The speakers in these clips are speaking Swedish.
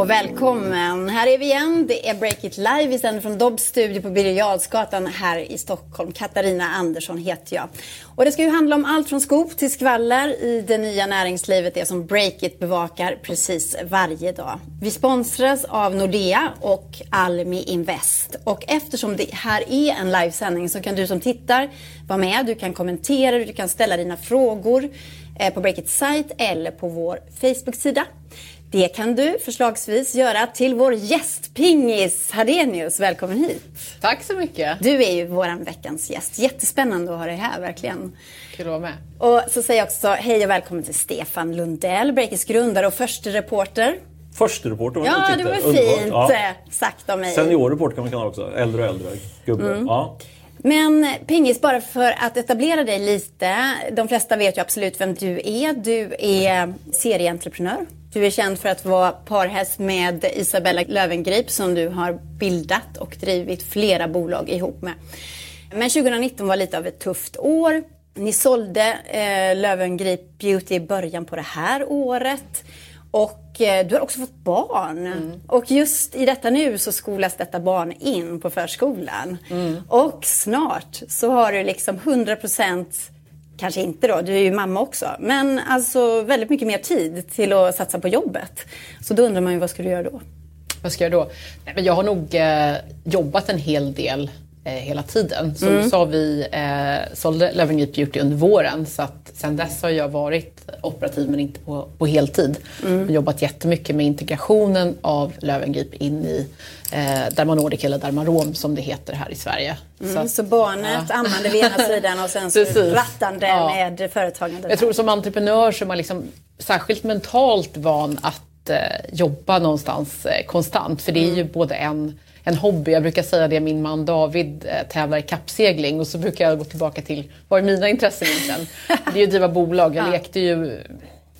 och välkommen. Här är vi igen. Det är Break It Live. Vi sänder från Dobbs studio på Birger här i Stockholm. Katarina Andersson heter jag. Och det ska ju handla om allt från skop till skvaller i det nya näringslivet, det som Break It bevakar precis varje dag. Vi sponsras av Nordea och Almi Invest. Och eftersom det här är en livesändning så kan du som tittar vara med. Du kan kommentera, du kan ställa dina frågor eh, på Breakits sajt eller på vår Facebook-sida. Det kan du förslagsvis göra till vår gäst Pingis Hadenius. Välkommen hit. Tack så mycket. Du är ju vår veckans gäst. Jättespännande att ha dig här, verkligen. Kul att vara med. Och så säger jag också hej och välkommen till Stefan Lundell, Breakits grundare och första reporter. Första reporter Ja, det var väl fint ja. sagt av mig. Seniorreporter kan man kalla också. Äldre och äldre gubbe. Mm. Ja. Men Pingis, bara för att etablera dig lite. De flesta vet ju absolut vem du är. Du är serieentreprenör. Du är känd för att vara parhäst med Isabella Lövengrip som du har bildat och drivit flera bolag ihop med. Men 2019 var lite av ett tufft år. Ni sålde eh, Lövengrip Beauty i början på det här året. Och eh, du har också fått barn. Mm. Och just i detta nu så skolas detta barn in på förskolan. Mm. Och snart så har du liksom 100 kanske inte då, du är ju mamma också, men alltså väldigt mycket mer tid till att satsa på jobbet. Så då undrar man ju vad ska du göra då? Vad ska jag göra då? Nej, men jag har nog eh, jobbat en hel del eh, hela tiden. Som mm. sa, vi eh, sålde Löwengrip Beauty under våren så att sen dess har jag varit operativ men inte på, på heltid. Mm. Jag har jobbat jättemycket med integrationen av Löwengrip in i eh, Dermanordic eller Dermarom som det heter här i Sverige. Mm, så, så barnet ja. ammande vid ena sidan och sen så rattande ja. med företagandet. Jag tror som entreprenör så är man liksom särskilt mentalt van att eh, jobba någonstans eh, konstant. För det är mm. ju både en en hobby. Jag brukar säga det, min man David eh, tävlar i kappsegling och så brukar jag gå tillbaka till vad är mina intressen egentligen? Det är ju att driva bolag. Jag ja. lekte ju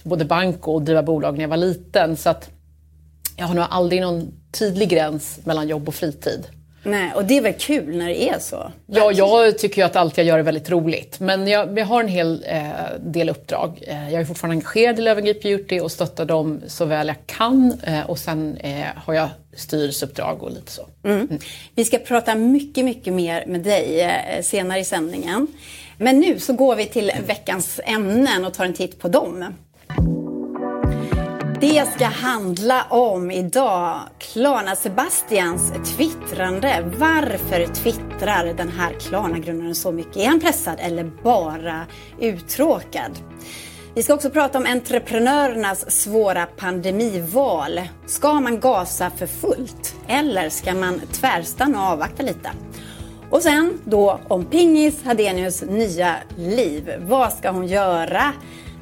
både bank och driva bolag när jag var liten. Så att jag har nog aldrig någon tydlig gräns mellan jobb och fritid. Nej, och det är väl kul när det är så? Ja, jag tycker ju att allt jag gör är väldigt roligt. Men jag, jag har en hel eh, del uppdrag. Eh, jag är fortfarande engagerad i Löwengrip Beauty och stöttar dem så väl jag kan. Eh, och sen eh, har jag styrelseuppdrag och lite så. Mm. Mm. Vi ska prata mycket, mycket mer med dig eh, senare i sändningen. Men nu så går vi till veckans ämnen och tar en titt på dem. Det ska handla om idag Klarna Sebastians twittrande. Varför twittrar den här Klarna-grundaren så mycket? Är han pressad eller bara uttråkad? Vi ska också prata om entreprenörernas svåra pandemival. Ska man gasa för fullt eller ska man tvärstanna och avvakta lite? Och sen då om Pingis Hadenius nya liv. Vad ska hon göra?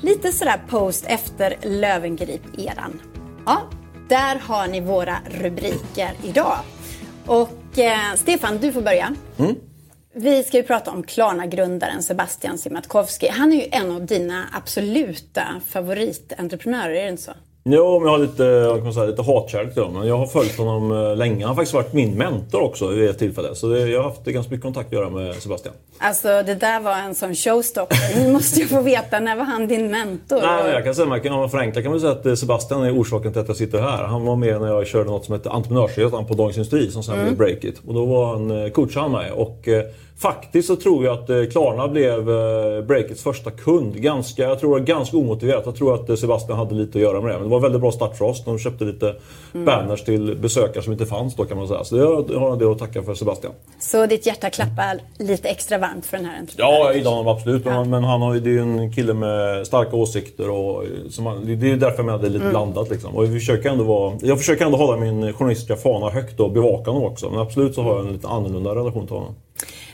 Lite sådär post efter Lövengrip-eran. Ja, där har ni våra rubriker idag. Och eh, Stefan, du får börja. Mm. Vi ska ju prata om Klarna-grundaren Sebastian Siemiatkowski. Han är ju en av dina absoluta favoritentreprenörer, är det inte så? Jo, men jag har lite, jag kan säga, lite hatkärlek till honom. Jag har följt honom eh, länge. Han har faktiskt varit min mentor också vid ett tillfälle. Så det, jag har haft ganska mycket kontakt att göra med Sebastian. Alltså det där var en sån showstopper. Nu måste jag få veta, när var han din mentor? Nej, jag kan säga, man kan förenkla kan man säga att eh, Sebastian är orsaken till att jag sitter här. Han var med när jag körde något som hette Entreprenörsresan på Dagens Industri som sen mm. blev Breakit. Och då var han eh, coachade han mig. Och, Faktiskt så tror jag att eh, Klarna blev eh, Breakits första kund. Ganska, jag tror ganska omotiverat. Jag tror att eh, Sebastian hade lite att göra med det. Men det var en väldigt bra start för oss. De köpte lite mm. banners till besökare som inte fanns då kan man säga. Så jag har en del att tacka för Sebastian. Så ditt hjärta klappar lite extra varmt för den här entreprenören? Ja, jag gillar honom absolut. Ja. Men han har, det är ju en kille med starka åsikter. Och, som, det är därför jag menar det är lite mm. blandat. Liksom. Och jag, försöker ändå vara, jag försöker ändå hålla min journalistiska fana högt och bevaka honom också. Men absolut så har jag en lite annorlunda relation till honom.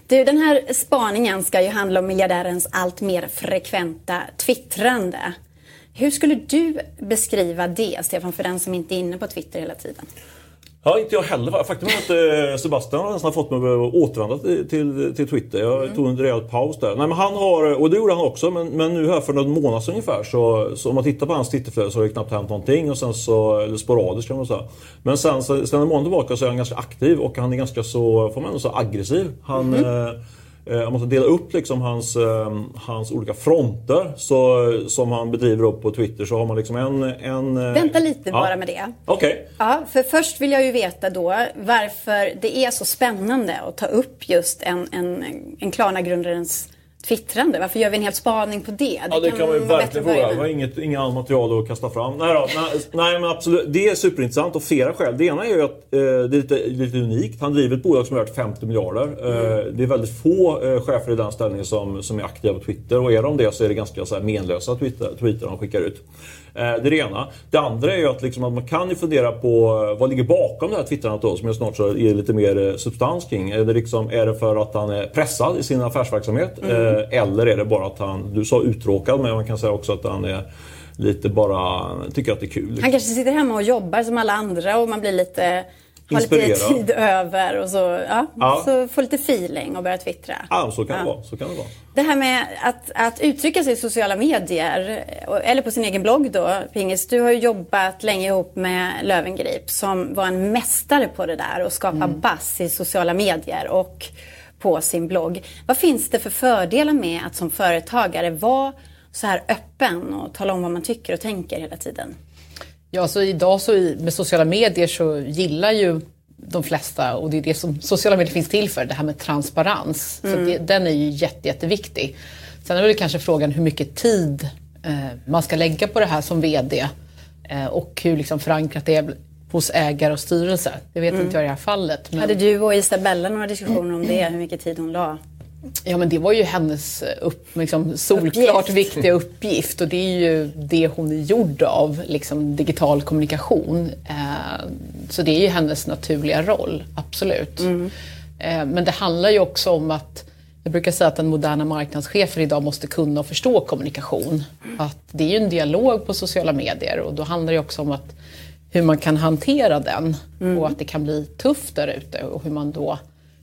Du, den här spaningen ska ju handla om miljardärens allt mer frekventa twittrande. Hur skulle du beskriva det, Stefan, för den som inte är inne på Twitter hela tiden? Ja, inte jag heller. Faktum är att eh, Sebastian har nästan fått mig att återvända till, till, till Twitter. Jag mm. tog en rejäl paus där. Nej, men han har, och det gjorde han också, men, men nu här för någon månad sedan ungefär så, så om man tittar på hans Twitterflöde så har det knappt hänt någonting. Och sen så, eller sporadiskt kan man säga. Men sen, sen en månad tillbaka så är han ganska aktiv och han är ganska så, får man ändå säga, aggressiv. Han, mm. eh, om man ska dela upp liksom hans, hans olika fronter så, som han bedriver upp på Twitter så har man liksom en... en Vänta lite ja. bara med det. Okej. Okay. Ja, för först vill jag ju veta då varför det är så spännande att ta upp just en, en, en Klarna-grundarens twittrande? Varför gör vi en hel spaning på det? det ja, det kan, kan man ju verkligen fråga. Vi har inget, inget annat material att kasta fram. Nej, då, nej, nej, men absolut. Det är superintressant av flera skäl. Det ena är ju att eh, det är lite, lite unikt. Han driver ett bolag som är värt 50 miljarder. Eh, mm. det är väldigt få eh, chefer i den ställningen som, som är aktiva på Twitter. Och är de det så är det ganska så här, menlösa Twitter, Twitter de skickar ut. Eh, det är det ena. Det andra är ju att, liksom, att man kan ju fundera på eh, vad ligger bakom det här twittrandet då, som jag snart ska ge lite mer eh, substans kring. Är det, liksom, är det för att han är pressad i sin affärsverksamhet? Mm. Eller är det bara att han, du sa uttråkad, men man kan säga också att han är lite bara tycker att det är kul. Han kanske sitter hemma och jobbar som alla andra och man blir lite ha lite tid över och så, ja, ja. så få lite feeling och börja twittra. Ja, så kan, ja. Det, vara. så kan det vara. Det här med att, att uttrycka sig i sociala medier, eller på sin egen blogg då, Pingis. Du har ju jobbat länge ihop med Lövengrip som var en mästare på det där och skapa mm. bass i sociala medier och på sin blogg. Vad finns det för fördelar med att som företagare vara så här öppen och tala om vad man tycker och tänker hela tiden? Ja, så idag så i, med sociala medier så gillar ju de flesta, och det är det som sociala medier finns till för, det här med transparens. Mm. Så det, den är ju jätte, jätteviktig. Sen är det kanske frågan hur mycket tid eh, man ska lägga på det här som VD eh, och hur liksom förankrat det är hos ägare och styrelse. Det vet mm. inte jag i det här fallet. Men... Hade du och Isabella några diskussioner om det, hur mycket tid hon la? Ja men det var ju hennes eh, upp, liksom, solklart uppgift. viktiga uppgift och det är ju det hon är gjord av, liksom, digital kommunikation. Eh, så det är ju hennes naturliga roll, absolut. Mm. Eh, men det handlar ju också om att jag brukar säga att den moderna marknadschefer idag måste kunna och förstå kommunikation. Att det är ju en dialog på sociala medier och då handlar det också om att hur man kan hantera den mm. och att det kan bli tufft där ute och hur man då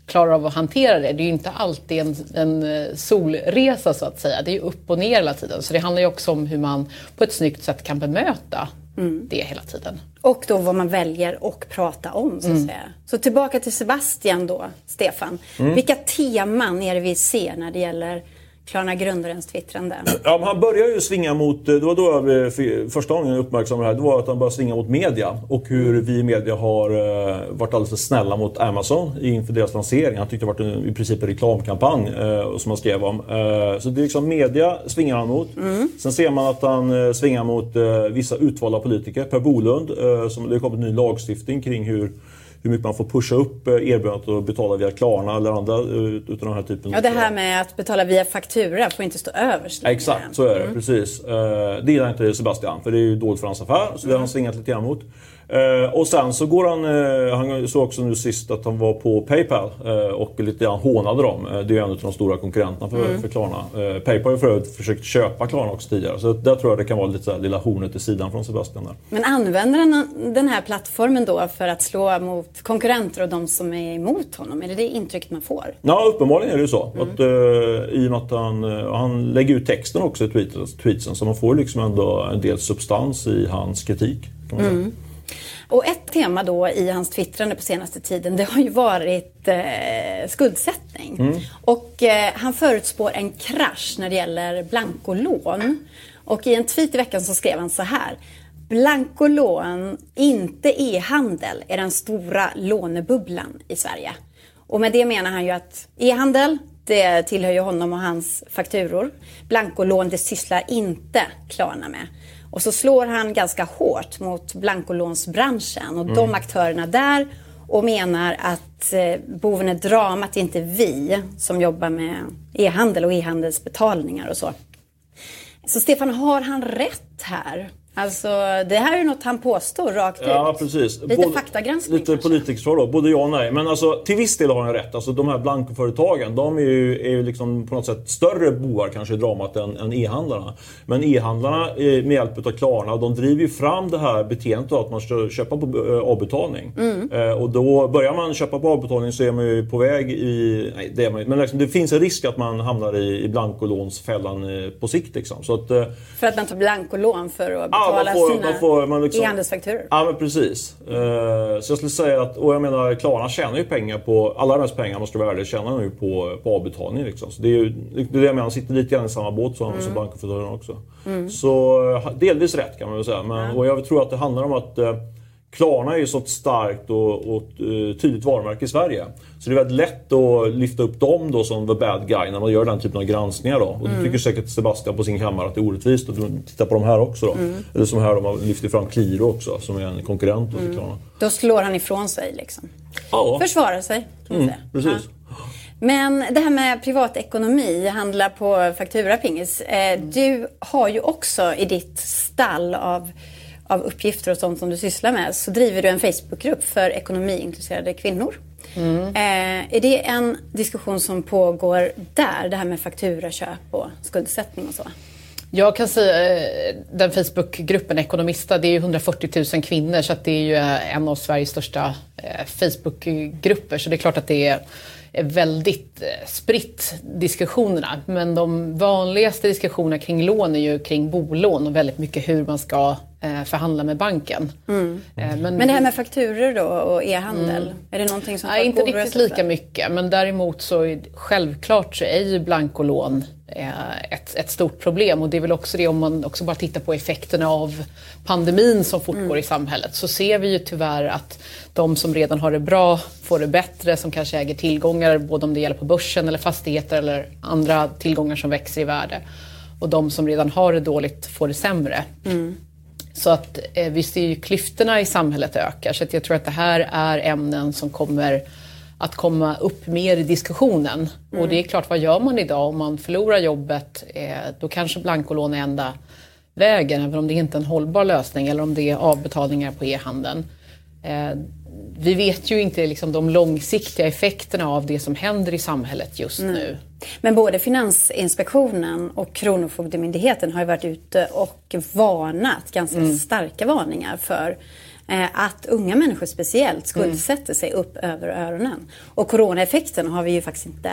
klarar av att hantera det. Det är ju inte alltid en, en eh, solresa så att säga. Det är ju upp och ner hela tiden. Så det handlar ju också om hur man på ett snyggt sätt kan bemöta mm. det hela tiden. Och då vad man väljer att prata om så att mm. säga. Så tillbaka till Sebastian då, Stefan. Mm. Vilka teman är det vi ser när det gäller Klarna grundarens twittrande. Ja, men han började ju svinga mot, det var då jag första gången jag uppmärksammade det här, det var att han började svinga mot media. Och hur vi i media har uh, varit alldeles för snälla mot Amazon inför deras lansering. Han tyckte det var en, i princip en reklamkampanj som han skrev om. Så det är liksom media svingar han mot. Mm. Sen ser man att han svingar mot vissa utvalda politiker. Per Bolund, som det har kommit en ny lagstiftning kring hur hur mycket man får pusha upp eh, erbjudandet och betala via Klarna eller andra eh, utav den här typen. Ja, det här med att betala via faktura får inte stå överst. Exakt, så är det. Mm. Precis. Eh, det gillar inte Sebastian, för det är ju dåligt för hans affär. Så det har han svingat lite grann mot. Eh, och sen så går han, eh, han såg också nu sist att han var på Paypal eh, och lite grann hånade dem. Eh, det är ju en av de stora konkurrenterna för, mm. för Klarna. Eh, Paypal har ju förut försökt köpa Klarna också tidigare. Så där tror jag det kan vara lite så här, lilla hornet i sidan från Sebastian. Där. Men använder han den här plattformen då för att slå mot konkurrenter och de som är emot honom? Är det det intrycket man får? Ja, uppenbarligen är det ju så. Mm. Att, eh, I och med att han, han lägger ut texten också i tweetsen så man får liksom ändå en del substans i hans kritik. Kan man säga. Mm. Och ett tema då i hans twittrande på senaste tiden det har ju varit eh, skuldsättning. Mm. Och eh, han förutspår en krasch när det gäller blankolån. Och i en tweet i veckan så skrev han så här. Blankolån, inte e-handel, är den stora lånebubblan i Sverige. Och med det menar han ju att e-handel, det tillhör ju honom och hans fakturor. Blankolån, det sysslar inte Klarna med. Och så slår han ganska hårt mot blankolånsbranschen och mm. de aktörerna där och menar att eh, boven är dramat är inte vi som jobbar med e-handel och e-handelsbetalningar och så. Så Stefan, har han rätt här? Alltså, det här är något han påstår rakt ut. Ja, precis. Lite Både, faktagranskning Lite politikersvar då. Både ja och nej. Men alltså, till viss del har han rätt. Alltså, de här blankoföretagen, de är ju, är ju liksom på något sätt större bovar kanske i dramat än, än e-handlarna. Men e-handlarna med hjälp av Klarna, de driver ju fram det här beteendet att man ska köpa på eh, avbetalning. Mm. Eh, och då börjar man köpa på avbetalning så är man ju på väg i... Nej, det är man, men liksom, det finns en risk att man hamnar i, i blankolånsfällan eh, på sikt. Liksom. Så att, för att man tar blankolån för att betala man får- sina man får- man liksom- e-handelsfakturor. Ja men precis. Eh, så jag skulle säga att, och jag menar Klarna tjänar ju pengar på, alla här pengarna måste vara ärliga, tjänar nu på, på avbetalning liksom. Så det är ju det är det jag menar, de sitter lite grann i samma båt som, Mm. som bankföretagen också. Så eh, delvis rätt kan man väl säga. Men, Och jag tror att det handlar om att eh, Klarna är ju så ett starkt och, och eh, tydligt varumärke i Sverige. Så det är väldigt lätt att lyfta upp dem då som the bad guy när man gör den typen av granskningar. Då. Och det tycker säkert Sebastian på sin kammare att det är orättvist. Och titta på de här också då. Eller som här de har lyft fram Qliro också som är en konkurrent till Klarna. Då slår han ifrån sig liksom. Ja, Försvarar sig kan man säga. precis. Men det här med privatekonomi, handla på faktura pingis. Eh, du har ju också i ditt stall av, av uppgifter och sånt som du sysslar med så driver du en Facebookgrupp för ekonomiintresserade kvinnor. Eh, är det en diskussion som pågår där, det här med fakturaköp och skuldsättning och så? Jag kan säga eh, den Facebookgruppen Ekonomista, det är ju 140 000 kvinnor så att det är ju eh, en av Sveriges största eh, Facebookgrupper. Så det är klart att det är väldigt spritt diskussionerna. Men de vanligaste diskussionerna kring lån är ju kring bolån och väldigt mycket hur man ska förhandla med banken. Eh, Men det här med fakturor då och e-handel, är det någonting som Nej, inte riktigt lika mycket. Men däremot så är, självklart så är ju blankolån eh, ett, ett stort problem. Och det är väl också det om man också bara tittar på effekterna av pandemin som fortgår Mm. i samhället. Så ser vi ju tyvärr att de som redan har det bra får det bättre, som kanske äger tillgångar, både om det gäller på börsen eller fastigheter eller andra tillgångar som växer i värde. Och de som redan har det dåligt får det sämre. Så att eh, vi ser ju klyftorna i samhället ökar. Så jag tror att det här är ämnen som kommer att komma upp mer i diskussionen. Och det är klart, vad gör man idag om man förlorar jobbet? Eh, då kanske blankolån är enda vägen, även om det inte är en hållbar lösning eller om det är avbetalningar på e-handeln. Eh, vi vet ju inte liksom, de långsiktiga effekterna av det som händer i samhället just nu. Men både Finansinspektionen och Kronofogdemyndigheten har ju varit ute och varnat, ganska Mm. starka varningar för eh, att unga människor speciellt skuldsätter Mm. sig upp över öronen. Och coronaeffekten har vi ju faktiskt inte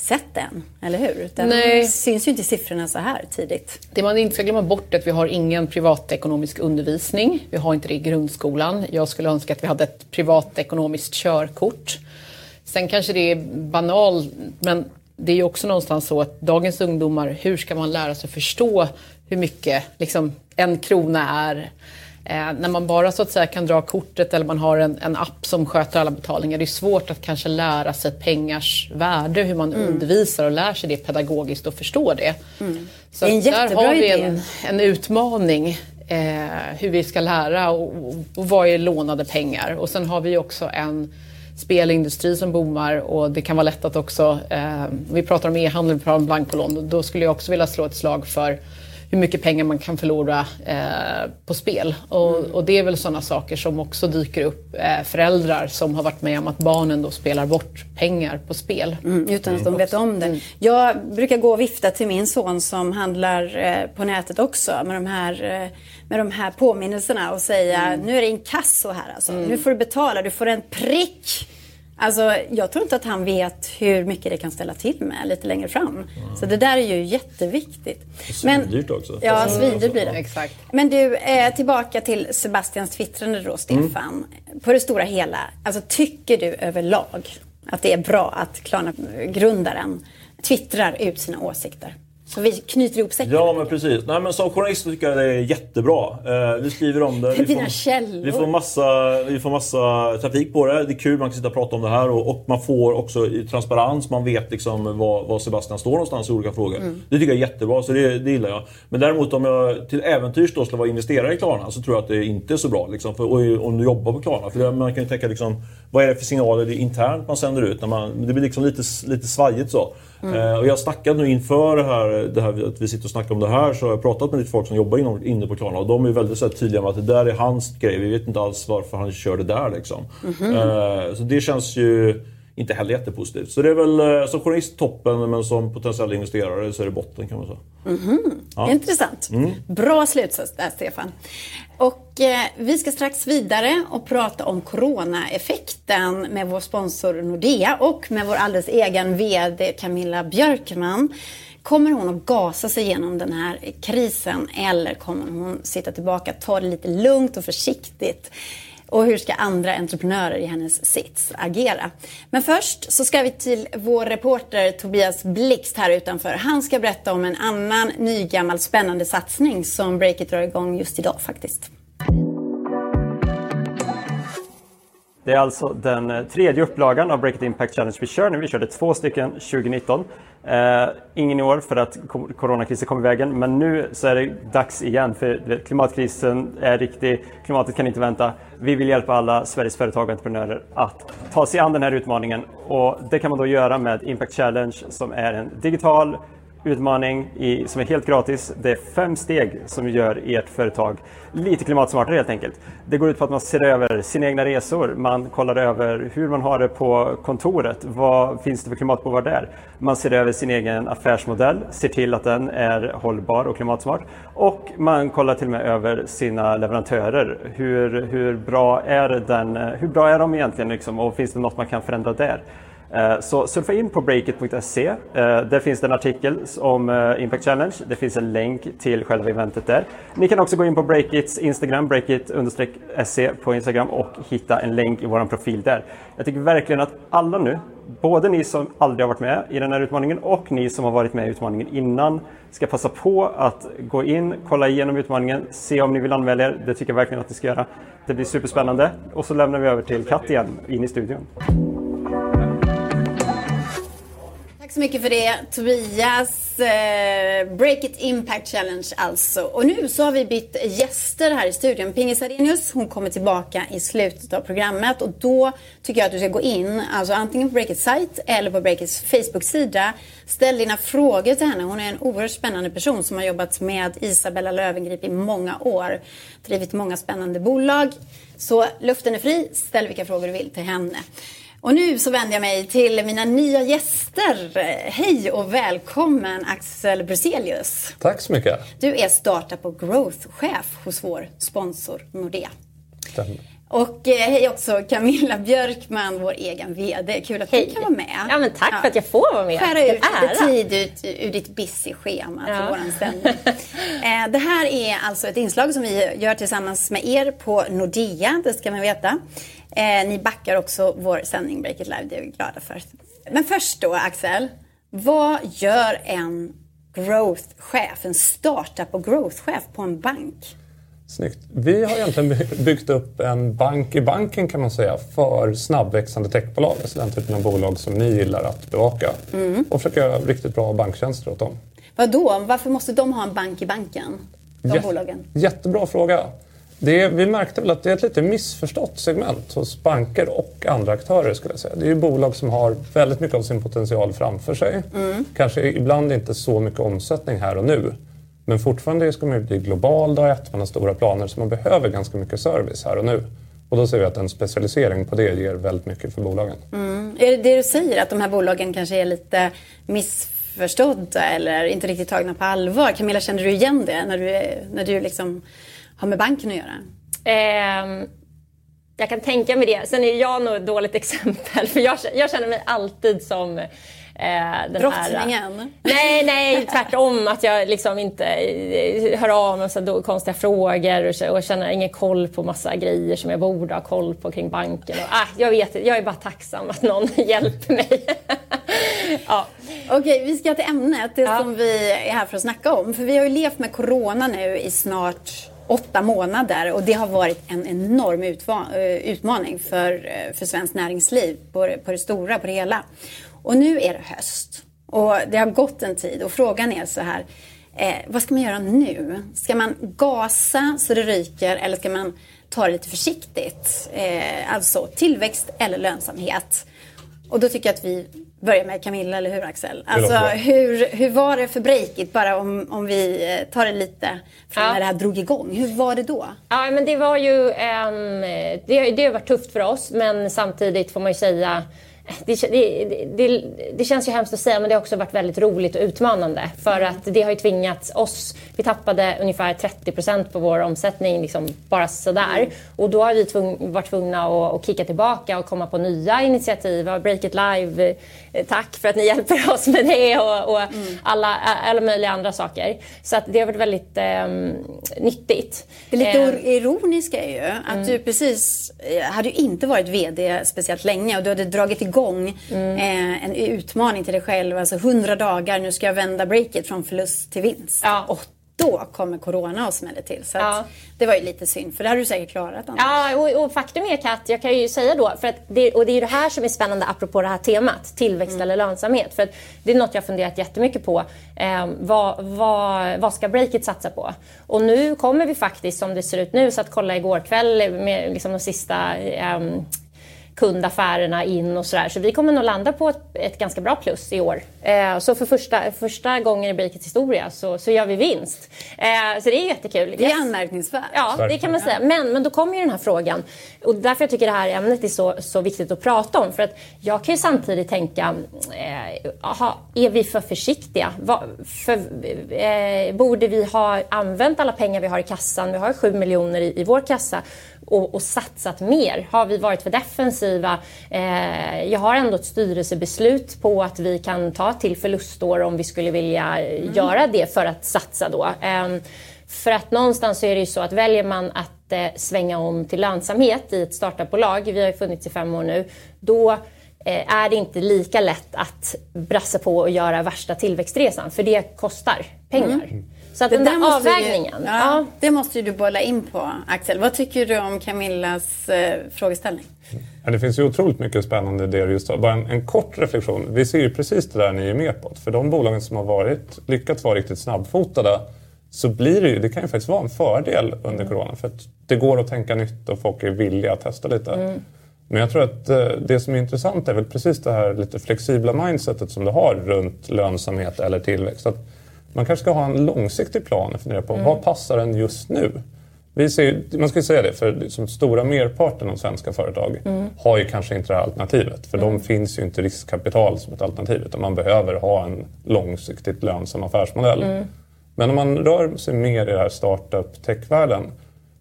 sett än, eller hur? Den Nej. syns ju inte i siffrorna så här tidigt. Det man inte ska glömma bort är att vi har ingen privatekonomisk undervisning. Vi har inte det i grundskolan. Jag skulle önska att vi hade ett privatekonomiskt körkort. Sen kanske det är banalt, men det är ju också någonstans så att dagens ungdomar, hur ska man lära sig förstå hur mycket liksom, en krona är? Eh, när man bara så att säga kan dra kortet eller man har en, en app som sköter alla betalningar, det är svårt att kanske lära sig pengars värde, hur man undervisar och lär sig det pedagogiskt och förstå det. Så Det där har vi en, en utmaning eh, hur vi ska lära och, och, och vad är lånade pengar. Och sen har vi också en spelindustri som boomar och det kan vara lätt att också, eh, vi pratar om e-handel, vi pratar om blankolån, då skulle jag också vilja slå ett slag för hur mycket pengar man kan förlora eh, på spel. Och, och det är väl sådana saker som också dyker upp. Eh, föräldrar som har varit med om att barnen då spelar bort pengar på spel. Mm, utan att de vet om det. Jag brukar gå och vifta till min son som handlar eh, på nätet också med de här, eh, med de här påminnelserna och säga nu är det inkasso här alltså. Nu får du betala, du får en prick. Alltså, jag tror inte att han vet hur mycket det kan ställa till med lite längre fram. Så det där är ju jätteviktigt. Svindyrt också. Ja, Mm. svindyrt blir det. Exakt. Men du, eh, tillbaka till Sebastians twittrande då, Stefan. På det stora hela, alltså tycker du överlag att det är bra att Klarna-grundaren twittrar ut sina åsikter? Så vi knyter ihop säcken. Ja men precis. Nej, men som journalist så tycker jag det är jättebra. Eh, vi skriver om det. Vi Dina får, källor. vi, får massa, vi får massa trafik på det. Det är kul, man kan sitta och prata om det här. Och, och man får också i transparens, man vet liksom var, var Sebastian står någonstans i olika frågor. Mm. Det tycker jag är jättebra, så det, det gillar jag. Men däremot om jag till äventyrs då skulle vara investerare i Klarna så tror jag att det inte är så bra. Liksom, för, och, om du jobbar på Klarna. För man kan ju tänka liksom, vad är det för signaler det internt man sänder ut? När man, det blir liksom lite, lite svajigt så. Eh, och jag har snackat nu inför det här, det här, att vi sitter och snackar om det här, så har jag pratat med lite folk som jobbar inom, inne på Klarna och de är väldigt så tydliga med att det där är hans grej. Vi vet inte alls varför han kör det där liksom. Eh, så det känns ju inte heller jättepositivt. Så det är väl eh, som journalist toppen, men som potentiell investerare så är det botten kan man säga. Intressant. Bra slutsats där, Stefan. Och eh, vi ska strax vidare och prata om coronaeffekten med vår sponsor Nordea och med vår alldeles egen VD Camilla Björkman. Kommer hon att gasa sig igenom den här krisen eller kommer hon sitta tillbaka, ta det lite lugnt och försiktigt? Och hur ska andra entreprenörer i hennes sits agera? Men först så ska vi till vår reporter Tobias Blixt här utanför. Han ska berätta om en annan nygammal spännande satsning som Breakit drar igång just idag faktiskt. Det är alltså den eh, tredje upplagan av Breakit Impact Challenge vi kör nu. Vi körde två stycken 2019. Eh, ingen i år för att coronakrisen kom i vägen, men nu så är det dags igen för klimatkrisen är riktig. Klimatet kan inte vänta. Vi vill hjälpa alla Sveriges företag och entreprenörer att ta sig an den här utmaningen och det kan man då göra med Impact Challenge som är en digital utmaning i, som är helt gratis. Det är fem steg som gör ert företag lite klimatsmartare helt enkelt. Det går ut på att man ser över sina egna resor, man kollar över hur man har det på kontoret, vad finns det för klimatbovar där? Man ser över sin egen affärsmodell, ser till att den är hållbar och klimatsmart och man kollar till och med över sina leverantörer. Hur, hur, bra, är den, hur bra är de egentligen liksom, och finns det något man kan förändra där? Eh, så surfa in på breakit.se. Eh, där finns det en artikel om eh, Impact Challenge. Det finns en länk till själva eventet där. Ni kan också gå in på Breakits Instagram, breakit-se på Instagram och hitta en länk i vår profil där. Jag tycker verkligen att alla nu, både ni som aldrig har varit med i den här utmaningen och ni som har varit med i utmaningen innan, ska passa på att gå in, kolla igenom utmaningen, se om ni vill anmäla er. Det tycker jag verkligen att ni ska göra. Det blir superspännande. Och så lämnar vi över till Katt igen, in i studion. Tack så mycket för det Tobias. Eh, Break It Impact Challenge alltså. Och nu så har vi bytt gäster här i studion. Pingis Arrhenius, hon kommer tillbaka i slutet av programmet och då tycker jag att du ska gå in, alltså antingen på Breakits sajt eller på Breakits Facebook-sida. Ställ dina frågor till henne. Hon är en oerhört spännande person som har jobbat med Isabella Löwengrip i många år. Drivit många spännande bolag. Så luften är fri. Ställ vilka frågor du vill till henne. Och nu så vänder jag mig till mina nya gäster. Hej och välkommen Axel Bruselius. Tack så mycket. Du är startup och growth-chef hos vår sponsor Nordea. Stämmer. Och eh, hej också Camilla Björkman, vår egen VD. Kul att hej. du kan vara med. Ja, men tack ja. för att jag får vara med. Skära ut lite tid ut, ur ditt busy schema ja. för vår sändning. eh, det här är alltså ett inslag som vi gör tillsammans med er på Nordea, det ska man veta. Eh, ni backar också vår sändning Break It Live, det är vi glada för. Men först då Axel, vad gör en growth-chef, en startup och growth-chef på en bank? Snyggt. Vi har egentligen byggt upp en bank i banken kan man säga för snabbväxande techbolag. Alltså den typen av bolag som ni gillar att bevaka. Mm. Och försöka göra riktigt bra banktjänster åt dem. Vadå? Varför måste de ha en bank i banken? De Jät bolagen? Jättebra fråga. Det, vi märkte väl att det är ett lite missförstått segment hos banker och andra aktörer. skulle jag säga. Det är ju bolag som har väldigt mycket av sin potential framför sig. Mm. Kanske ibland inte så mycket omsättning här och nu. Men fortfarande ska man bli global dag ett, man har stora planer så man behöver ganska mycket service här och nu. Och då ser vi att en specialisering på det ger väldigt mycket för bolagen. Mm. Är det det du säger, att de här bolagen kanske är lite missförstådda eller inte riktigt tagna på allvar? Camilla, känner du igen det när du, när du liksom har med banken att göra? Eh, jag kan tänka mig det. Sen är jag nog ett dåligt exempel för jag, jag känner mig alltid som Eh, Brottslingen? Här, nej, nej, tvärtom. Att jag liksom inte eh, hör av mig så konstiga frågor och, och känner ingen koll på massa grejer som jag borde ha koll på kring banken. Och, ah, jag, vet, jag är bara tacksam att någon hjälper mig. ja. Okej, vi ska till ämnet, det ja. som vi är här för att snacka om. För vi har ju levt med corona nu i snart åtta månader och det har varit en enorm eh, utmaning för, eh, för svenskt näringsliv på, på det stora, på det hela. Och nu är det höst och det har gått en tid och frågan är så här, eh, vad ska man göra nu? Ska man gasa så det ryker eller ska man ta det lite försiktigt? Eh, alltså tillväxt eller lönsamhet. Och då tycker jag att vi börjar med Camilla, eller hur Axel? Alltså, hur, hur var det för Breakit, bara om, om vi eh, tar det lite från ja. när det här drog igång. Hur var det då? Ja, men det var ju, um, det, det har varit tufft för oss, men samtidigt får man ju säga det, det, det, det, känns ju hemskt att säga men det har också varit väldigt roligt och utmanande. För att det har ju tvingats oss, vi tappade ungefär 30% på vår omsättning liksom bara sådär. Mm. Och då har vi tvung, varit tvungna att, att kicka tillbaka och komma på nya initiativ. Break It Live, eh, tack för att ni hjälper oss med det och, och mm. alla, alla möjliga andra saker. Så att det har varit väldigt eh, nyttigt. Det lite eh. ironiska är ju att mm. du precis eh, hade ju inte varit VD speciellt länge och du hade dragit igång mm. eh, en utmaning till dig själv. Alltså 100 dagar, nu ska jag vända breaket från förlust till vinst. Ja. Och då kommer corona och smäller till. Så ja. det var ju lite synd, för det hade du säkert klarat annars. Ja, och, och, faktum är Kat, jag kan ju säga då, för att det, och det är ju det här som är spännande apropå det här temat, tillväxt mm. eller lönsamhet. För att det är något jag funderat jättemycket på. Eh, vad, vad, vad ska breaket satsa på? Och nu kommer vi faktiskt, som det ser ut nu, så att kolla igår kväll med liksom de sista eh, kundaffärerna in och sådär. Så vi kommer nog landa på ett, ett ganska bra plus i år. Eh, så för första, första gången i Breakits historia så, så gör vi vinst. Eh, så det är jättekul. Det är anmärkningsvärt. Ja, det kan man säga. Men, men då kommer ju den här frågan. Och därför jag tycker det här ämnet är så, så viktigt att prata om. För att jag kan ju samtidigt tänka, eh, aha, är vi för försiktiga? Va, för, eh, borde vi ha använt alla pengar vi har i kassan? Vi har 7 miljoner i, i vår kassa och, och, satsat mer? Har vi varit för defensiva? Eh, jag har ändå ett styrelsebeslut på att vi kan ta till förlustår om vi skulle vilja mm. göra det för att satsa då. Eh, för att någonstans så är det ju så att väljer man att eh, svänga om till lönsamhet i ett startupbolag, vi har ju funnits i fem år nu, då eh, är det inte lika lätt att brassa på och göra värsta tillväxtresan, för det kostar pengar. Mm. Så att det den där avvägningen. Ju, ja, ja, Det måste ju du bolla in på, Axel. Vad tycker du om Camillas eh, frågeställning? Ja, det finns ju otroligt mycket spännande idéer just Bara en, en, kort reflektion. Vi ser ju precis det där ni är med på. För de bolagen som har varit, lyckats vara riktigt snabbfotade så blir det ju, det kan ju faktiskt vara en fördel under mm. corona. För att det går att tänka nytt och folk är villiga att testa lite. Mm. Men jag tror att eh, det som är intressant är väl precis det här lite flexibla mindsetet som du har runt lönsamhet eller tillväxt. Att man kanske ska ha en långsiktig plan och fundera på mm. vad passar en just nu? Vi ser, man ska säga det, för liksom stora merparten av svenska företag mm. har ju kanske inte det här alternativet. För mm. de finns ju inte riskkapital som ett alternativ utan man behöver ha en långsiktigt lönsam affärsmodell. Mm. Men om man rör sig mer i den här startup tech-världen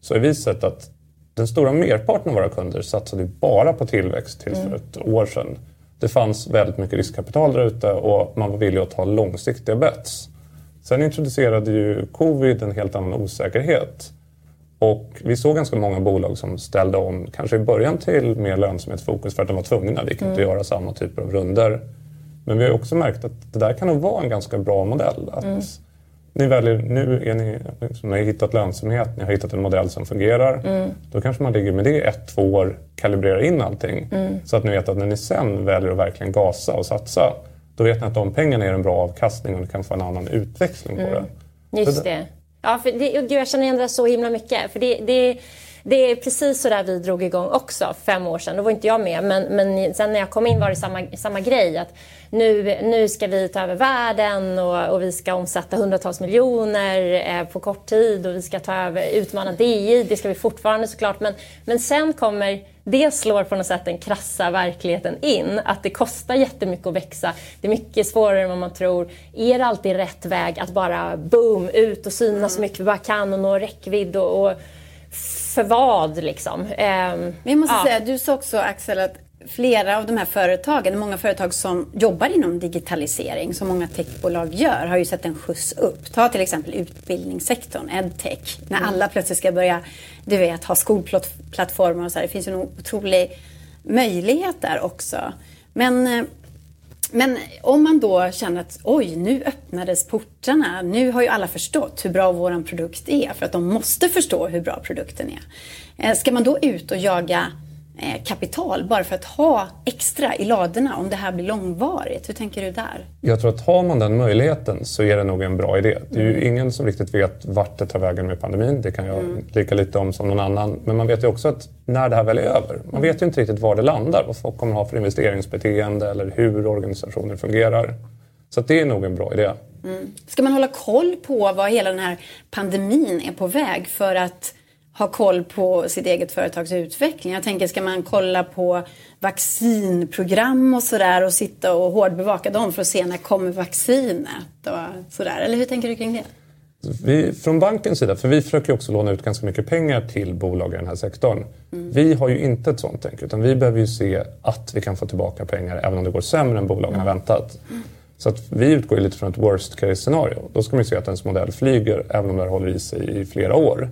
så har vi sett att den stora merparten av våra kunder satsade bara på tillväxt tills för mm. ett år sedan. Det fanns väldigt mycket riskkapital där ute och man var villig att ta långsiktiga bets. Sen introducerade ju covid en helt annan osäkerhet. Och vi såg ganska många bolag som ställde om, kanske i början till mer lönsamhetsfokus för att de var tvungna. Vi kan mm. inte göra samma typer av runder. Men vi har också märkt att det där kan nog vara en ganska bra modell. Att mm. ni väljer, nu är ni, liksom, ni har hittat lönsamhet, ni har hittat en modell som fungerar. Mm. Då kanske man ligger med det ett, två år, kalibrerar in allting. Mm. Så att ni vet att när ni sen väljer att verkligen gasa och satsa då vet ni att de pengarna är en bra avkastning och ni kan få en annan utväxling på mm. det. Just det. Ja, för det, jag känner igen det så himla mycket. För det, det, det är precis så där vi drog igång också fem år sedan. Då var inte jag med, men, men sen när jag kom in var det samma, samma grej. Att nu, nu ska vi ta över världen och, och vi ska omsätta hundratals miljoner eh, på kort tid och vi ska ta över, utmana DI. Det ska vi fortfarande såklart. Men, men sen kommer det slår på något sätt den krassa verkligheten in. Att det kostar jättemycket att växa. Det är mycket svårare än vad man tror. Är det alltid rätt väg att bara boom, ut och synas så mycket vi bara kan och nå räckvidd och, och för vad liksom? Um, Men jag måste ja. säga, du sa också Axel att flera av de här företagen, många företag som jobbar inom digitalisering, som många techbolag gör, har ju sett en skjuts upp. Ta till exempel utbildningssektorn, edtech, när mm. alla plötsligt ska börja, du vet, ha skolplattformar och så här. Det finns ju en otrolig möjlighet där också. Men, eh, men om man då känner att oj, nu öppnades portarna. Nu har ju alla förstått hur bra vår produkt är, för att de måste förstå hur bra produkten är. Eh, ska man då ut och jaga kapital bara för att ha extra i ladorna om det här blir långvarigt. Hur tänker du där? Jag tror att har man den möjligheten så är det nog en bra idé. Det är ju mm. ingen som riktigt vet vart det tar vägen med pandemin. Det kan jag mm. lika lite om som någon annan. Men man vet ju också att när det här väl är över, man vet ju inte riktigt var det landar. Vad folk kommer ha för investeringsbeteende eller hur organisationer fungerar. Så det är nog en bra idé. Mm. Ska man hålla koll på vad hela den här pandemin är på väg för att ha koll på sitt eget företags utveckling? Jag tänker, ska man kolla på vaccinprogram och sådär och sitta och hårdbevaka dem för att se när kommer vaccinet och sådär? Eller hur tänker du kring det? Vi, från bankens sida, för vi försöker också låna ut ganska mycket pengar till bolag i den här sektorn. Mm. Vi har ju inte ett sånt tänk, utan vi behöver ju se att vi kan få tillbaka pengar även om det går sämre än bolagen har väntat. Mm. Så att vi utgår lite från ett worst case scenario. Då ska man se att ens modell flyger även om det håller i sig i flera år.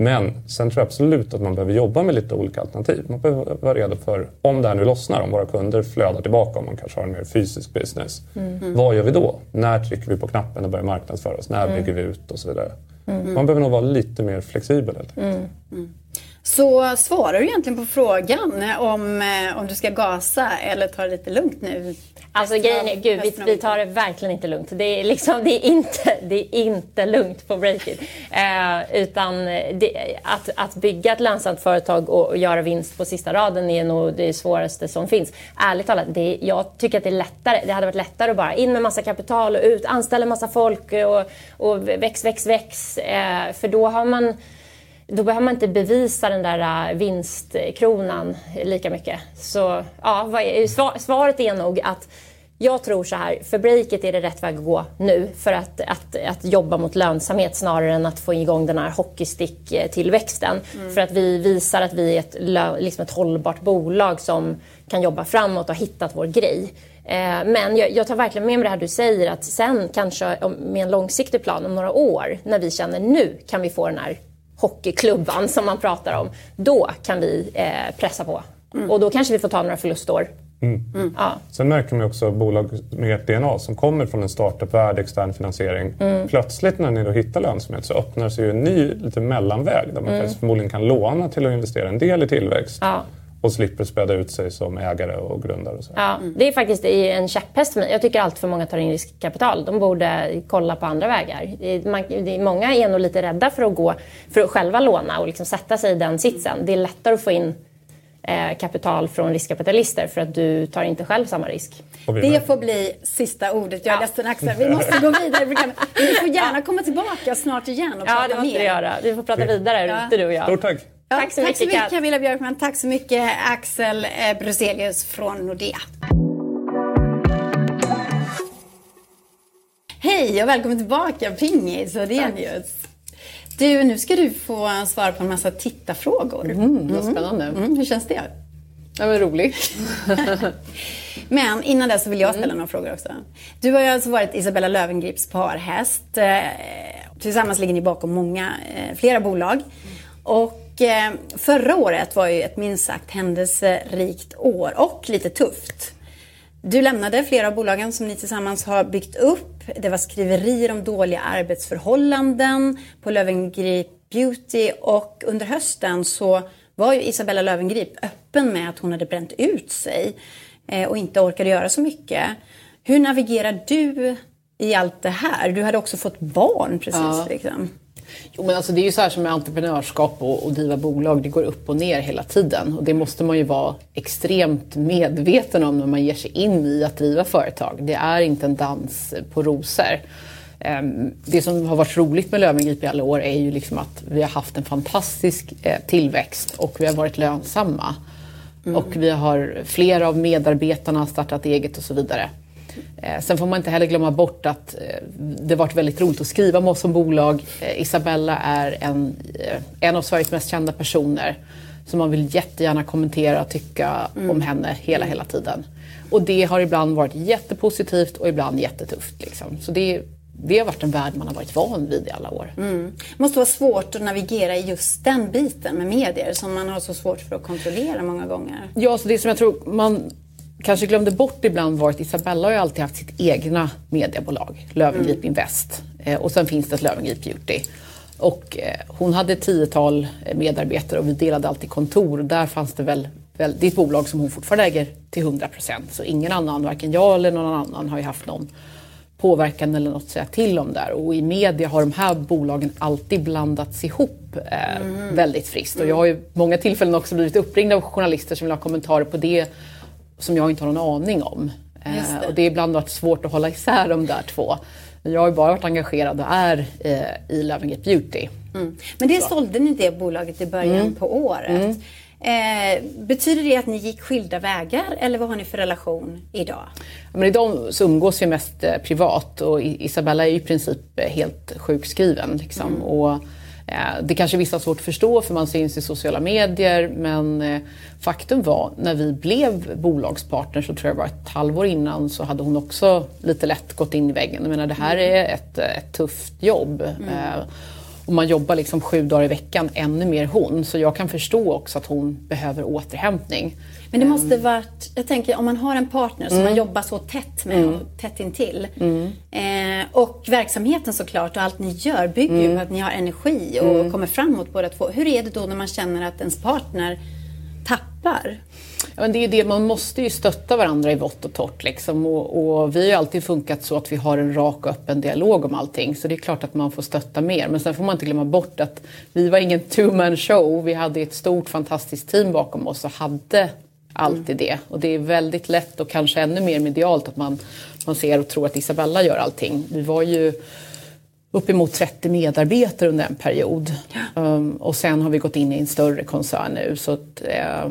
Men sen tror jag absolut att man behöver jobba med lite olika alternativ. Man behöver vara redo för om det här nu lossnar, om våra kunder flödar tillbaka, om man kanske har en mer fysisk business. Mm. Vad gör vi då? När trycker vi på knappen och börjar marknadsföra oss? När mm. bygger vi ut och så vidare. Mm. Man behöver nog vara lite mer flexibel helt enkelt. Så svarar du egentligen på frågan om, eh, om du ska gasa eller ta det lite lugnt nu? Alltså grejen är, gud, vi, vi, tar det verkligen inte lugnt. Det är, liksom, det är, inte, det är inte lugnt på Breakit. Eh, utan det, att, att bygga ett lönsamt företag och, och, göra vinst på sista raden är nog det svåraste som finns. Ärligt talat, det, jag tycker att det är lättare. Det hade varit lättare att bara in med massa kapital och ut, anställa massa folk och, och väx, väx, väx. Eh, för då har man då behöver man inte bevisa den där äh, vinstkronan lika mycket. Så ja, svaret är nog att jag tror så här, för breaket är det rätt väg att gå nu för att, att, att jobba mot lönsamhet snarare än att få igång den här hockeystick-tillväxten. Mm. För att vi visar att vi är ett, liksom ett hållbart bolag som kan jobba framåt och har hittat vår grej. Eh, men jag, jag, tar verkligen med mig det här du säger att sen kanske med en långsiktig plan om några år när vi känner nu kan vi få den här hockeyklubban som man pratar om, då kan vi eh, pressa på. Mm. Och då kanske vi får ta några förlustår. Mm. Mm. Ja. Sen märker man också bolag med ert DNA som kommer från en startup-värld, extern finansiering. Mm. Plötsligt när ni då hittar lönsamhet så öppnar sig en ny lite mellanväg där man mm. förmodligen kan låna till att investera en del i tillväxt. Ja och slipper späda ut sig som ägare och grundare. Och så. Ja, det är faktiskt en käpphäst för mig. Jag tycker allt för många tar in riskkapital. De borde kolla på andra vägar. Många är nog lite rädda för att gå för att själva låna och liksom sätta sig i den sitsen. Det är lättare att få in eh, kapital från riskkapitalister för att du tar inte själv samma risk. Det får bli sista ordet. Jag är ja. ledsen Axel, vi måste gå vidare i Vi får gärna komma tillbaka snart igen och ja, prata mer. Ja, det måste vi göra. Vi får prata vidare, ja. du och jag. Stort tack. Ja, tack så tack mycket, så mycket Camilla Björkman. Tack så mycket Axel eh, Bruzelius från Nordea. Hej och välkommen tillbaka Pingis och Renius. Du, nu ska du få svara på en massa tittarfrågor. Mm, vad spännande. Mm, hur känns det? Ja, men roligt. men innan det så vill jag ställa mm. några frågor också. Du har ju alltså varit Isabella Lövengrips parhäst. Eh, tillsammans ligger ni bakom många, eh, flera bolag. Och förra året var ju ett minst sagt händelserikt år och lite tufft. Du lämnade flera av bolagen som ni tillsammans har byggt upp. Det var skriverier om dåliga arbetsförhållanden på Lövengrip Beauty och under hösten så var ju Isabella Lövengrip öppen med att hon hade bränt ut sig eh, och inte orkade göra så mycket. Hur navigerar du i allt det här? Du hade också fått barn precis. Ja. Liksom. Jo, men alltså det är ju så här som med entreprenörskap och, och driva bolag, det går upp och ner hela tiden. Och det måste man ju vara extremt medveten om när man ger sig in i att driva företag. Det är inte en dans på rosor. Ehm, det som har varit roligt med Löwengrip i alla år är ju liksom att vi har haft en fantastisk eh, tillväxt och vi har varit lönsamma. Mm. Och vi har flera av medarbetarna startat eget och så vidare. Eh, sen får man inte heller glömma bort att eh, det varit väldigt roligt att skriva med oss som bolag. Eh, Isabella är en, en av Sveriges mest kända personer. Så man vill jättegärna kommentera och tycka mm. om henne hela, hela tiden. Och det har ibland varit jättepositivt och ibland jättetufft. Liksom. Så det, det har varit en värld man har varit van vid i alla år. Mm. Det måste vara svårt att navigera i just den biten med medier som man har så svårt för att kontrollera många gånger. Ja, så det som jag tror man kanske glömde bort ibland var att Isabella har ju alltid haft sitt egna mediebolag, Lövengrip mm. Invest. Eh, och sen finns det ett Lövengrip Beauty. Och eh, hon hade ett tiotal medarbetare och vi delade alltid kontor. Där fanns det väl, väl det är ett bolag som hon fortfarande äger till 100 procent. Så ingen annan, varken jag eller någon annan, har ju haft någon påverkan eller något att säga till om där. Och i media har de här bolagen alltid blandats ihop eh, mm. väldigt friskt. Och jag har ju många tillfällen också blivit uppringd av journalister som vill ha kommentarer på det som jag inte har någon aning om. Eh, det. och det är ibland varit svårt att hålla isär de där två. Jag har ju bara varit engagerad och är eh, i Loving It Beauty. Men det sålde ni det bolaget i början på året. Eh, betyder det att ni gick skilda vägar eller vad har ni för relation idag? Men idag så umgås vi mest eh, privat och Isabella är i princip helt sjukskriven. Liksom. Och, eh, det kanske vissa har svårt att förstå för man syns i sociala medier men eh, faktum var när vi blev bolagspartner så tror jag var ett halvår innan så hade hon också lite lätt gått in i väggen. Jag menar det här är ett, eh, ett tufft jobb. Eh, och man jobbar liksom sju dagar i veckan, ännu mer hon. Så jag kan förstå också att hon behöver återhämtning. Men det måste varit, jag tänker om man har en partner som man jobbar så tätt med och tätt intill. Eh, och verksamheten såklart och allt ni gör bygger ju på att ni har energi och kommer framåt båda två. Hur är det då när man känner att ens partner tappar? Ja, men det är det, man måste ju stötta varandra i vått och torrt. Liksom. Och, och vi har ju alltid funkat så att vi har en rak och öppen dialog om allting. Så det är klart att man får stötta mer. Men sen får man inte glömma bort att vi var ingen two-man show. Vi hade ett stort fantastiskt team bakom oss och hade alltid det. Och det är väldigt lätt och kanske ännu mer medialt att man, man ser och tror att Isabella gör allting. Vi var ju uppemot 30 medarbetare under en period. Um, och sen har vi gått in i en större koncern nu. Så att, eh,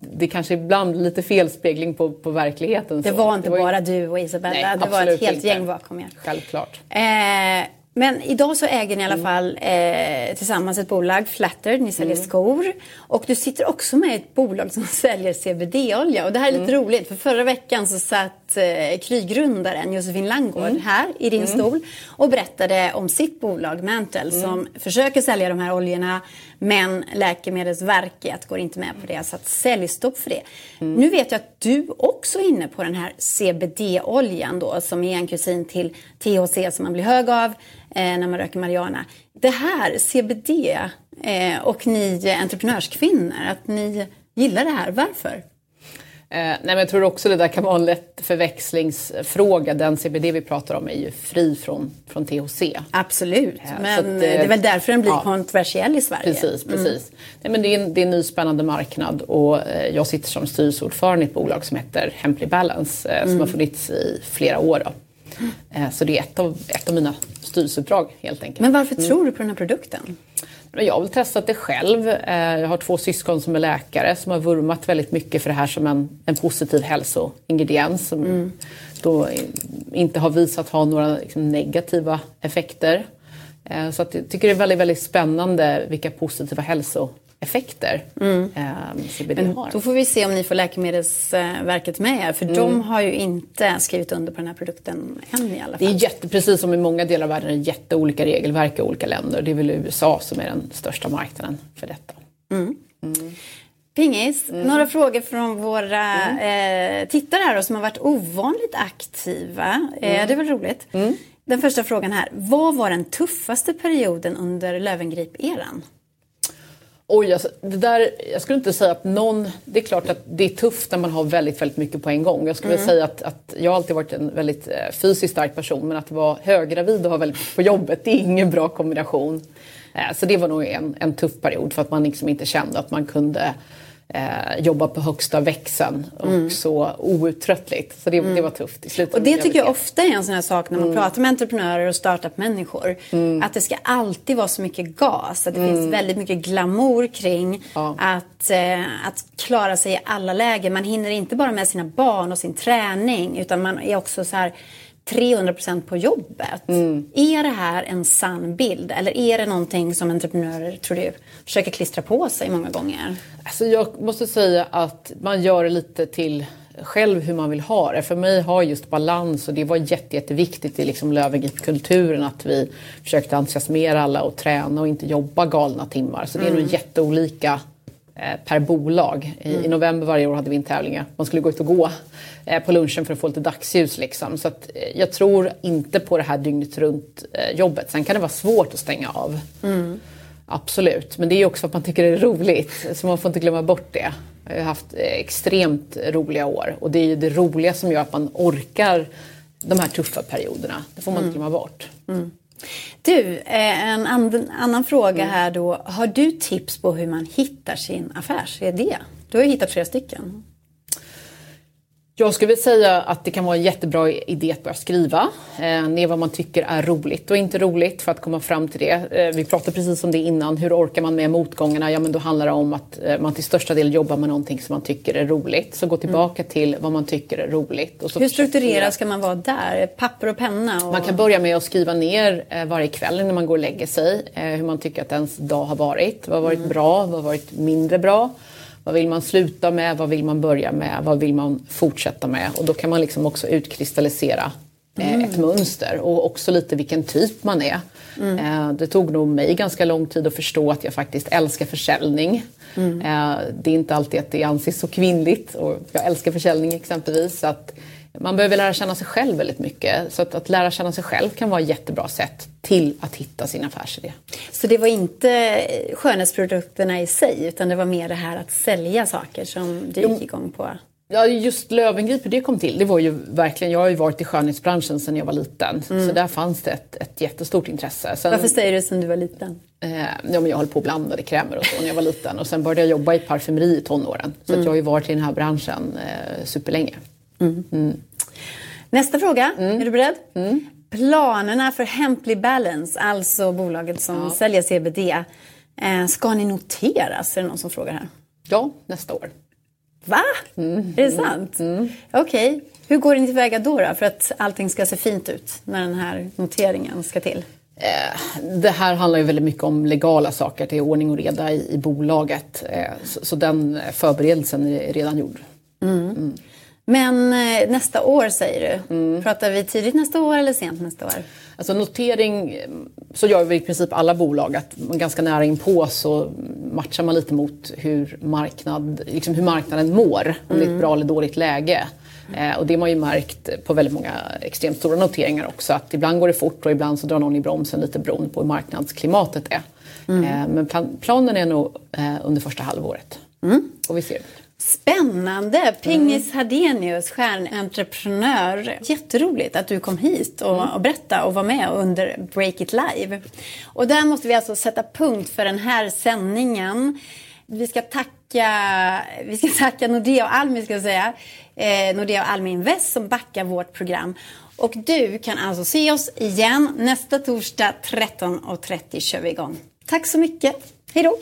det kanske ibland lite felspegling på, på verkligheten. Det så. var inte ju- bara du och Isabella, Nej, det var ett helt inte. gäng bakom er. Självklart. Eh, men idag så äger ni i alla Mm. fall eh, tillsammans ett bolag, Flatter, ni säljer skor. Och du sitter också med i ett bolag som säljer CBD-olja. Och det här är lite Mm. roligt för förra veckan så satt eh, Kry-grundaren Josefin Langgård Mm. här i din stol och berättade om sitt bolag Mantle Mm. som försöker sälja de här oljorna men Läkemedelsverket går inte med på det så att säljstopp för det. Mm. Nu vet jag att du också är inne på den här CBD-oljan då som är en kusin till THC som man blir hög av eh, när man röker marijuana. Det här CBD eh, och ni entreprenörskvinnor, att ni gillar det här, varför? Eh, nej, men jag tror också det där kan vara en lätt förväxlingsfråga. Den CBD vi pratar om är ju fri från, från THC. Absolut, så men att, eh, eh, det är väl därför den blir ja. kontroversiell i Sverige. Precis, precis. Nej, men det, är en, det är en ny spännande marknad och eh, jag sitter som styrelseordförande i ett bolag som heter Hemply Balance eh, som har funnits i flera år. Då. Eh, så det är ett av, ett av mina styrelseuppdrag helt enkelt. Men varför tror du på den här produkten? Jag har väl testat det själv. Eh, Jag har två syskon som är läkare som har vurmat väldigt mycket för det här som en, en positiv hälsoingrediens som då i- inte har visat ha några liksom, negativa effekter. Eh, Så jag tycker det är väldigt, väldigt spännande vilka positiva hälsoeffekter eh, CBD har. Då får vi se om ni får Läkemedelsverket med er, för Mm. de har ju inte skrivit under på den här produkten än i alla Det är fall. jätte, precis som i många delar av världen, är jätteolika regelverk i olika länder. Det är väl USA som är den största marknaden för detta. Pingis, Mm. några frågor från våra eh, tittare här då, som har varit ovanligt aktiva. Mm. Eh, det är väl roligt. Den första frågan här. Vad var den tuffaste perioden under Lövengrip-eran? Oj, alltså, det där, jag skulle inte säga att någon... Det är klart att det är tufft när man har väldigt, väldigt mycket på en gång. Jag skulle vilja säga att, att jag har alltid varit en väldigt eh, fysiskt stark person men att vara höggravid och ha väldigt mycket på jobbet, det är ingen bra kombination. Eh, så det var nog en, en tuff period för att man liksom inte kände att man kunde eh, jobba på högsta växeln och så outtröttligt. Så det, det var tufft i slutet. Och det tycker jag ofta är en sån här sak när man pratar med entreprenörer och startup-människor. Att det ska alltid vara så mycket gas, att det finns väldigt mycket glamour kring Ja. att, eh, att klara sig i alla lägen. Man hinner inte bara med sina barn och sin träning utan man är också så här 300% på jobbet. Är det här en sann bild eller är det någonting som entreprenörer, tror du, försöker klistra på sig många gånger? Alltså jag måste säga att man gör det lite till själv hur man vill ha det. För mig har just balans och det var jätte, jätteviktigt i liksom Löwengrip-kulturen att vi försökte entusiasmera alla och träna och inte jobba galna timmar. Så det är nog jätteolika per bolag. I, I november varje år hade vi en tävling. Man skulle gå ut och gå eh, på lunchen för att få lite dagsljus. Liksom. Så att, eh, jag tror inte på det här dygnet runt eh, jobbet. Sen kan det vara svårt att stänga av. Absolut, men det är också att man tycker det är roligt. Så man får inte glömma bort det. Jag har haft eh, extremt roliga år och det är ju det roliga som gör att man orkar de här tuffa perioderna. Det får man inte glömma bort. Du, eh, en annan fråga här då. Har du tips på hur man hittar sin affärsidé? Du har ju hittat flera stycken. Jag skulle vilja säga att det kan vara en jättebra idé att börja skriva eh, ner vad man tycker är roligt och inte roligt för att komma fram till det. Eh, vi pratade precis om det innan, hur orkar man med motgångarna? Ja men då handlar det om att eh, man till största del jobbar med någonting som man tycker är roligt. Så gå tillbaka mm. till vad man tycker är roligt. hur strukturerad ska man vara där? Papper och penna? Och... Man kan börja med att skriva ner eh, varje kväll när man går och lägger sig eh, hur man tycker att ens dag har varit. Vad har varit mm. bra? Vad har varit mindre bra? Vad vill man sluta med? Vad vill man börja med? Vad vill man fortsätta med? Och då kan man liksom också utkristallisera eh, mm. ett mönster och också lite vilken typ man är. Mm. Eh, det tog nog mig ganska lång tid att förstå att jag faktiskt älskar försäljning. Mm. Eh, det är inte alltid att det anses så kvinnligt och jag älskar försäljning exempelvis. Så att man behöver lära känna sig själv väldigt mycket. Så att, att lära känna sig själv kan vara ett jättebra sätt till att hitta sin affärsidé. Så det var inte skönhetsprodukterna i sig utan det var mer det här att sälja saker som du gick igång på? Ja, just Löwengrip, hur det kom till, det var ju verkligen, jag har ju varit i skönhetsbranschen sedan jag var liten. Mm. Så där fanns det ett, ett jättestort intresse. Sen, Varför säger du sen du var liten? Eh, ja, men jag höll på och blandade krämer och så när jag var liten. Och sen började jag jobba i parfymeri i tonåren. Så mm. jag har ju varit i den här branschen eh, superlänge. Mm. mm. Nästa fråga, mm. är du beredd? Mm. Planerna för Hemply Balance, alltså bolaget som ja. säljer CBD, eh, ska ni noteras? Är det någon som frågar här? Ja, nästa år. Va? Mm. Är det sant? Mm. Okej. Okay. Hur går ni tillväga då, då för att allting ska se fint ut när den här noteringen ska till? Eh, det här handlar ju väldigt mycket om legala saker, det är ordning och reda i, i bolaget. Eh, så, så, den förberedelsen är redan gjord. Mm. Mm. Men eh, nästa år säger du. Mm. Pratar vi tidigt nästa år eller sent nästa år? Alltså notering, så gör vi i princip alla bolag. Att ganska nära inpå så matchar man lite mot hur, marknad, liksom hur marknaden mår. Om mm. det är ett bra eller dåligt läge. Eh, och det har man ju märkt på väldigt många extremt stora noteringar också. Att ibland går det fort och ibland så drar någon i bromsen lite beroende på hur marknadsklimatet är. Mm. Eh, men plan, planen är nog eh, under första halvåret. Mm. Och vi ser Spännande! Pingis mm. Hadenius, stjärnentreprenör. Jätteroligt att du kom hit och, mm. och berättade och var med under Break It Live. Och där måste vi alltså sätta punkt för den här sändningen. Vi ska tacka, vi ska tacka Nordea och Almi, ska jag säga. Eh, Nordea och Almi Invest som backar vårt program. Och du kan alltså se oss igen nästa torsdag 13.30 kör vi igång. Tack så mycket. Hej då!